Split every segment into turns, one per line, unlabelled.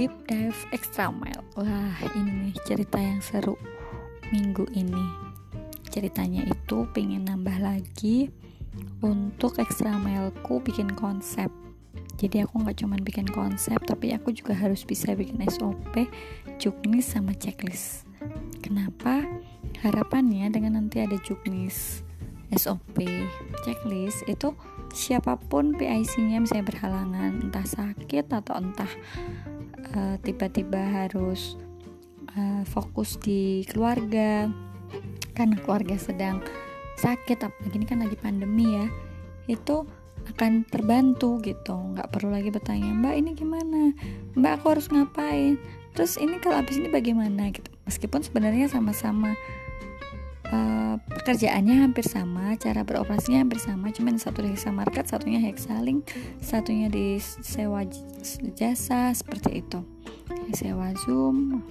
deep dive extra mile. Wah ini nih cerita yang seru minggu ini. Ceritanya itu pengen nambah lagi untuk extra mileku bikin konsep. Jadi aku nggak cuma bikin konsep tapi aku juga harus bisa bikin SOP juknis sama checklist. Kenapa? Harapannya dengan nanti ada juknis SOP checklist itu siapa pun PIC-nya misalnya berhalangan entah sakit atau entah uh, tiba-tiba harus uh, fokus di keluarga. Karena keluarga sedang sakit apalagi ini kan lagi pandemi ya itu akan terbantu gitu. Nggak perlu lagi bertanya mbak ini gimana? Mbak aku harus ngapain? Terus ini kalau habis ini bagaimana gitu? Meskipun sebenarnya sama-sama uh, pekerjaannya hampir sama cara beroperasinya hampir sama cuman satu di hexa market satunya hexalink satunya di sewa jasa seperti itu sewa zoom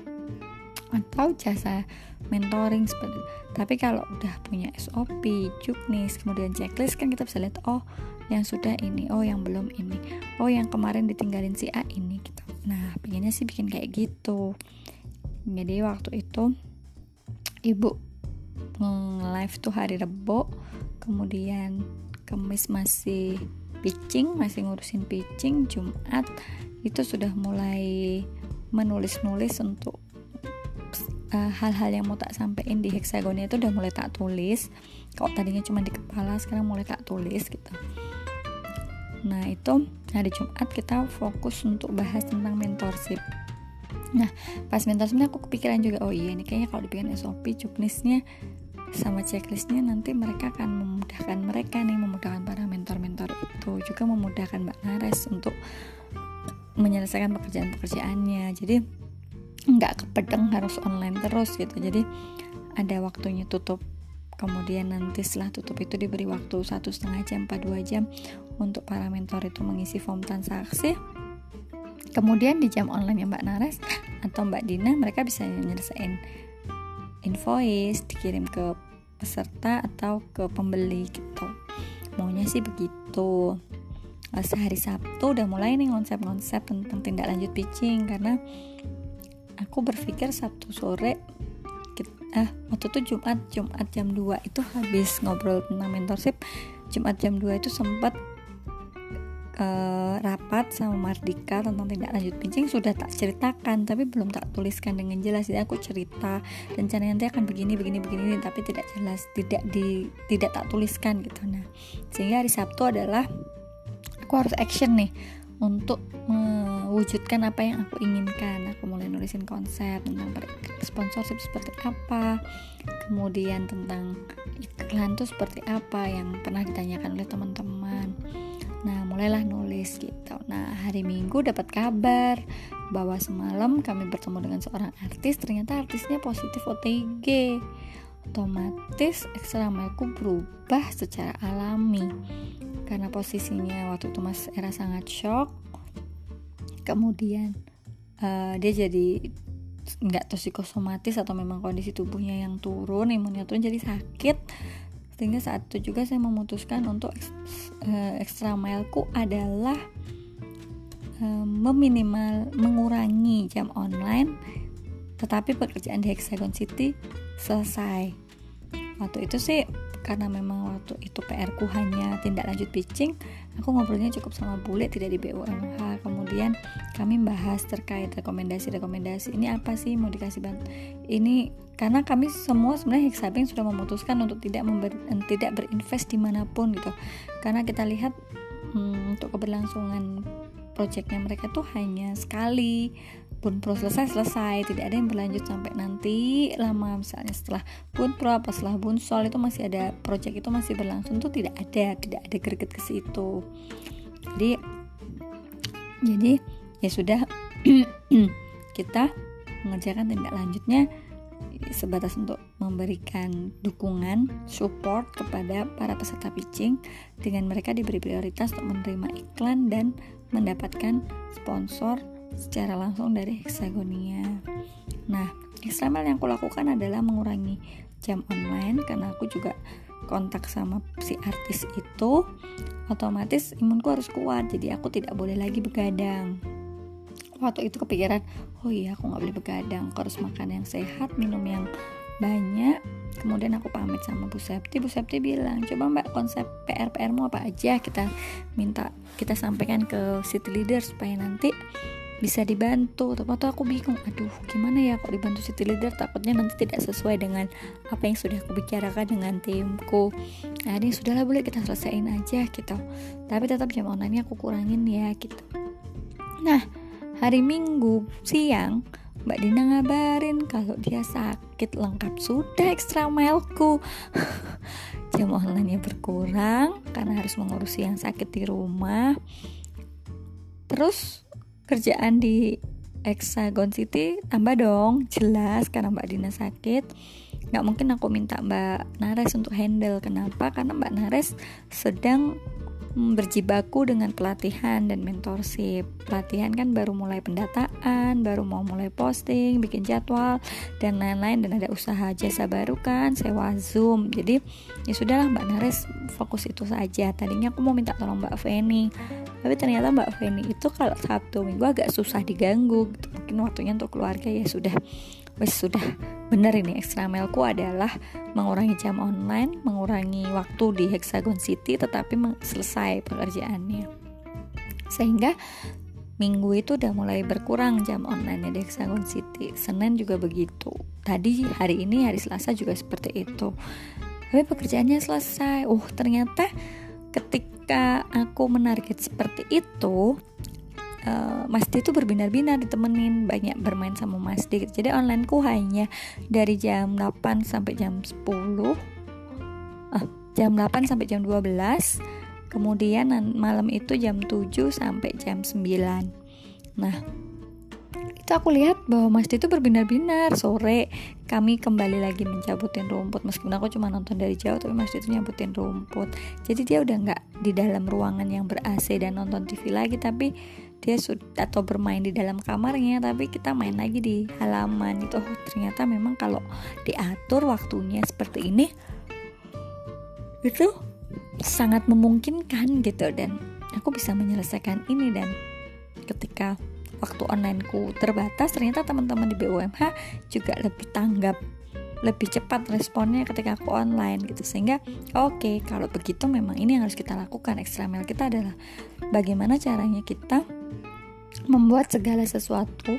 atau jasa mentoring seperti itu. tapi kalau udah punya SOP, juknis, kemudian checklist kan kita bisa lihat oh yang sudah ini, oh yang belum ini, oh yang kemarin ditinggalin si A ini gitu. Nah, pengennya sih bikin kayak gitu. Jadi waktu itu ibu nge-live tuh hari Rebo kemudian Kamis masih pitching masih ngurusin pitching Jumat itu sudah mulai menulis-nulis untuk eh, hal-hal uh, yang mau tak sampein di hexagonnya itu udah mulai tak tulis. Kalau tadinya cuma di kepala sekarang mulai tak tulis gitu. Nah itu hari Jumat kita fokus untuk bahas tentang mentorship nah pas mentorship aku kepikiran juga oh iya ini kayaknya kalau dibikin SOP juknisnya sama checklistnya nanti mereka akan memudahkan mereka nih memudahkan para mentor-mentor itu juga memudahkan Mbak Nares untuk menyelesaikan pekerjaan-pekerjaannya. Jadi nggak kepedeng harus online terus gitu. Jadi ada waktunya tutup kemudian nanti setelah tutup itu diberi waktu satu setengah jam 4 dua jam untuk para mentor itu mengisi form transaksi kemudian di jam online Mbak Nares atau Mbak Dina mereka bisa menyelesaikan invoice dikirim ke peserta atau ke pembeli gitu. Maunya sih begitu. Eh, sehari Sabtu udah mulai nih konsep-konsep tentang tindak lanjut pitching karena aku berpikir Sabtu sore ah waktu itu Jumat Jumat jam 2 itu habis ngobrol tentang mentorship. Jumat jam 2 itu sempat uh, rapat sama Mardika tentang tindak lanjut pitching sudah tak ceritakan tapi belum tak tuliskan dengan jelas. Jadi aku cerita rencana nanti akan begini begini begini tapi tidak jelas tidak di tidak tak tuliskan gitu. Nah sehingga hari Sabtu adalah aku harus action nih untuk mewujudkan apa yang aku inginkan. Aku mulai nulisin konsep tentang sponsorship seperti apa kemudian tentang iklan itu seperti apa yang pernah ditanyakan oleh teman-teman Nah, mulailah nulis gitu. Nah, hari Minggu dapat kabar bahwa semalam kami bertemu dengan seorang artis, ternyata artisnya positif OTG. Otomatis ekstramaku berubah secara alami. Karena posisinya waktu itu Mas Era sangat shock. Kemudian uh, dia jadi nggak tosikosomatis atau memang kondisi tubuhnya yang turun, imunnya turun jadi sakit sehingga saat itu juga saya memutuskan untuk extra mileku adalah uh, meminimal mengurangi jam online tetapi pekerjaan di Hexagon City selesai. Waktu itu sih karena memang waktu itu PR ku hanya tindak lanjut pitching aku ngobrolnya cukup sama bule tidak di BUMH kemudian kami bahas terkait rekomendasi-rekomendasi. Ini apa sih? Mau dikasih bantu? Ini karena kami semua sebenarnya Hexabank sudah memutuskan untuk tidak member, tidak berinvest di mana pun gitu. Karena kita lihat hmm, untuk keberlangsungan proyeknya mereka tuh hanya sekali pun pro selesai selesai. Tidak ada yang berlanjut sampai nanti lama. Misalnya setelah pun pro apa setelah bun sol itu masih ada proyek itu masih berlangsung tuh tidak ada tidak ada greget ke situ. Jadi jadi ya sudah. Kita mengerjakan tindak lanjutnya sebatas untuk memberikan dukungan, support kepada para peserta pitching dengan mereka diberi prioritas untuk menerima iklan dan mendapatkan sponsor secara langsung dari Hexagonia. Nah, eksternal yang aku lakukan adalah mengurangi jam online karena aku juga kontak sama si artis itu otomatis imunku harus kuat jadi aku tidak boleh lagi begadang. Waktu itu kepikiran oh iya aku nggak boleh begadang aku harus makan yang sehat minum yang banyak. Kemudian aku pamit sama Bu Septi Bu Septi bilang coba mbak konsep PR PR mu apa aja? Kita minta kita sampaikan ke city leader supaya nanti bisa dibantu. Tapi waktu aku bingung aduh gimana ya kok dibantu city leader? Takutnya nanti tidak sesuai dengan apa yang sudah aku bicarakan dengan timku. Nah ini sudahlah boleh kita selesaiin aja gitu. Tapi tetap jam online aku kurangin ya gitu. Nah hari minggu siang Mbak Dina ngabarin kalau dia sakit lengkap. Sudah ekstra mileku jam online-nya berkurang karena harus mengurusi yang sakit di rumah. Terus kerjaan di Hexagon City tambah dong. Jelas karena Mbak Dina sakit. Nggak mungkin aku minta Mbak Nares untuk handle. Kenapa? Karena Mbak Nares sedang berjibaku dengan pelatihan dan mentorship. Pelatihan kan baru mulai pendataan, baru mau mulai posting, bikin jadwal dan lain-lain dan ada usaha jasa baru kan, sewa Zoom. Jadi ya sudahlah Mbak Nares fokus itu saja. Tadinya aku mau minta tolong Mbak Feni, tapi ternyata Mbak Feni itu kalau Sabtu Minggu agak susah diganggu. Gitu. Mungkin waktunya untuk keluarga ya sudah wes sudah benar ini extra mailku adalah mengurangi jam online, mengurangi waktu di Hexagon City tetapi selesai pekerjaannya. Sehingga minggu itu udah mulai berkurang jam online di Hexagon City. Senin juga begitu. Tadi hari ini hari Selasa juga seperti itu. Tapi pekerjaannya selesai. Oh, ternyata ketika aku menarget seperti itu, uh, Mas D itu berbinar-binar ditemenin banyak bermain sama Mas D gitu. jadi onlineku hanya dari jam 8 sampai jam 10 uh, ah, jam 8 sampai jam 12 kemudian malam itu jam 7 sampai jam 9 nah itu aku lihat bahwa Mas D itu berbinar-binar. Sore kami kembali lagi mencabutin rumput. Meskipun aku cuma nonton dari jauh tapi Mas itu nyabutin rumput. Jadi dia udah nggak di dalam ruangan yang ber AC dan nonton TV lagi tapi dia sudah atau bermain di dalam kamarnya tapi kita main lagi di halaman itu. Oh, ternyata memang kalau diatur waktunya seperti ini itu sangat memungkinkan gitu. Dan aku bisa menyelesaikan ini. Dan ketika waktu onlineku terbatas ternyata teman-teman di BUMH juga lebih tanggap lebih cepat responnya ketika aku online gitu. Sehingga oke okay, kalau begitu memang ini yang harus kita lakukan. Ekstra kita adalah bagaimana caranya kita membuat segala sesuatu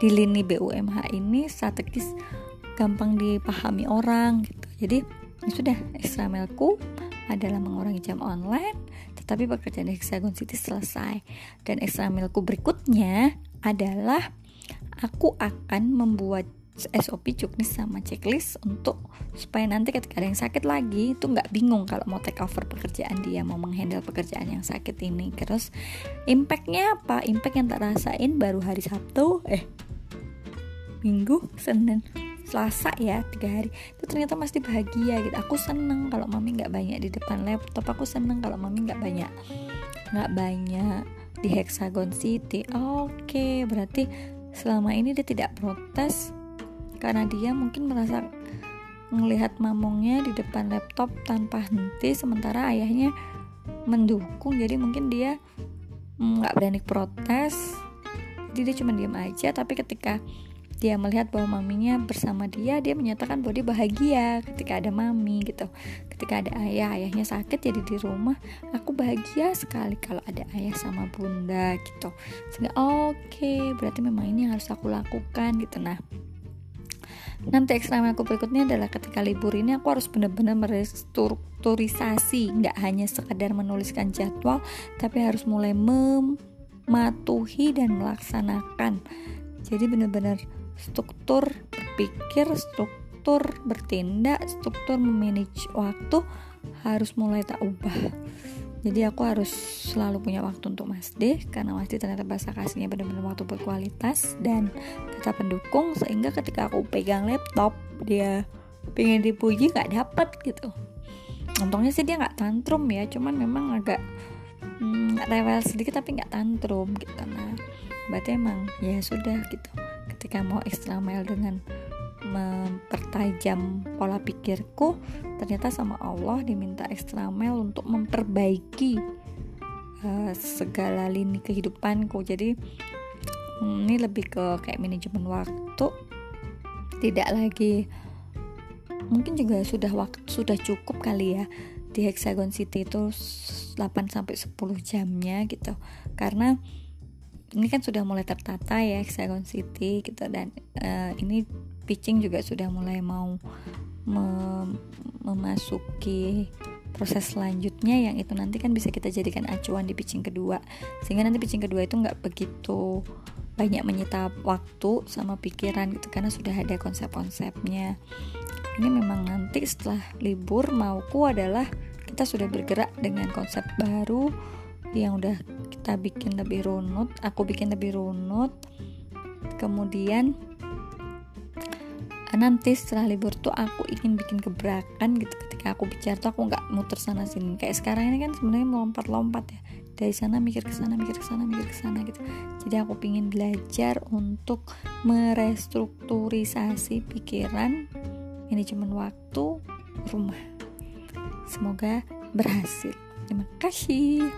di lini BUMH ini strategis gampang dipahami orang gitu. Jadi ya sudah extra adalah mengurangi jam online tetapi pekerjaan di Hexagon City selesai dan extra berikutnya adalah aku akan membuat SOP cuknis sama checklist untuk supaya nanti ketika ada yang sakit lagi itu nggak bingung kalau mau take over pekerjaan dia mau menghandle pekerjaan yang sakit ini. Terus impactnya apa? Impact yang tak rasain baru hari Sabtu eh Minggu Senin Selasa ya tiga hari. Itu ternyata masih bahagia gitu. Aku seneng kalau mami nggak banyak di depan laptop. Aku seneng kalau mami nggak banyak nggak banyak di Hexagon City. Oke berarti selama ini dia tidak protes karena dia mungkin merasa melihat mamongnya di depan laptop tanpa henti sementara ayahnya mendukung. Jadi mungkin dia nggak berani protes. Jadi dia cuma diam aja. Tapi ketika dia melihat bahwa maminya bersama dia dia menyatakan bahwa dia bahagia ketika ada mami gitu. Ketika ada ayah ayahnya sakit jadi di rumah aku bahagia sekali kalau ada ayah sama bunda gitu. Sehingga oke okay, berarti memang ini yang harus aku lakukan gitu. Nah nanti ekstrem aku berikutnya adalah ketika libur ini aku harus benar-benar merestrukturisasi. Nggak hanya sekadar menuliskan jadwal tapi harus mulai mematuhi dan melaksanakan. Jadi benar-benar struktur berpikir struktur bertindak struktur memanage waktu harus mulai tak ubah jadi aku harus selalu punya waktu untuk Mas D karena Mas D ternyata bahasa kasihnya benar-benar waktu berkualitas dan tetap pendukung sehingga ketika aku pegang laptop dia pengen dipuji nggak dapet gitu. Untungnya sih dia nggak tantrum ya cuman memang agak hmm, rewel sedikit tapi nggak tantrum gitu. Nah berarti emang ya sudah gitu. Ketika mau extra mile dengan mempertajam pola pikirku ternyata sama Allah diminta ekstra mil untuk memperbaiki uh, segala lini kehidupanku. Jadi hmm, ini lebih ke kayak manajemen waktu. Tidak lagi mungkin juga sudah waktu sudah cukup kali ya di Hexagon City itu 8 sampai 10 jamnya gitu. Karena ini kan sudah mulai tertata ya Hexagon City gitu dan uh, ini pitching juga sudah mulai mau mem memasuki proses selanjutnya yang itu nanti kan bisa kita jadikan acuan di pitching kedua. Sehingga nanti pitching kedua itu nggak begitu banyak menyita waktu sama pikiran gitu karena sudah ada konsep-konsepnya. Ini memang nanti setelah libur mauku adalah kita sudah bergerak dengan konsep baru yang udah kita bikin lebih runut aku bikin lebih runut. Kemudian nanti setelah libur tuh aku ingin bikin gebrakan gitu. Ketika aku bicara tuh aku nggak muter sana sini. Kayak sekarang ini kan sebenarnya melompat-lompat ya. Dari sana mikir ke sana mikir ke sana mikir ke sana gitu. Jadi aku ingin belajar untuk merestrukturisasi pikiran manajemen waktu rumah. Semoga berhasil. Terima kasih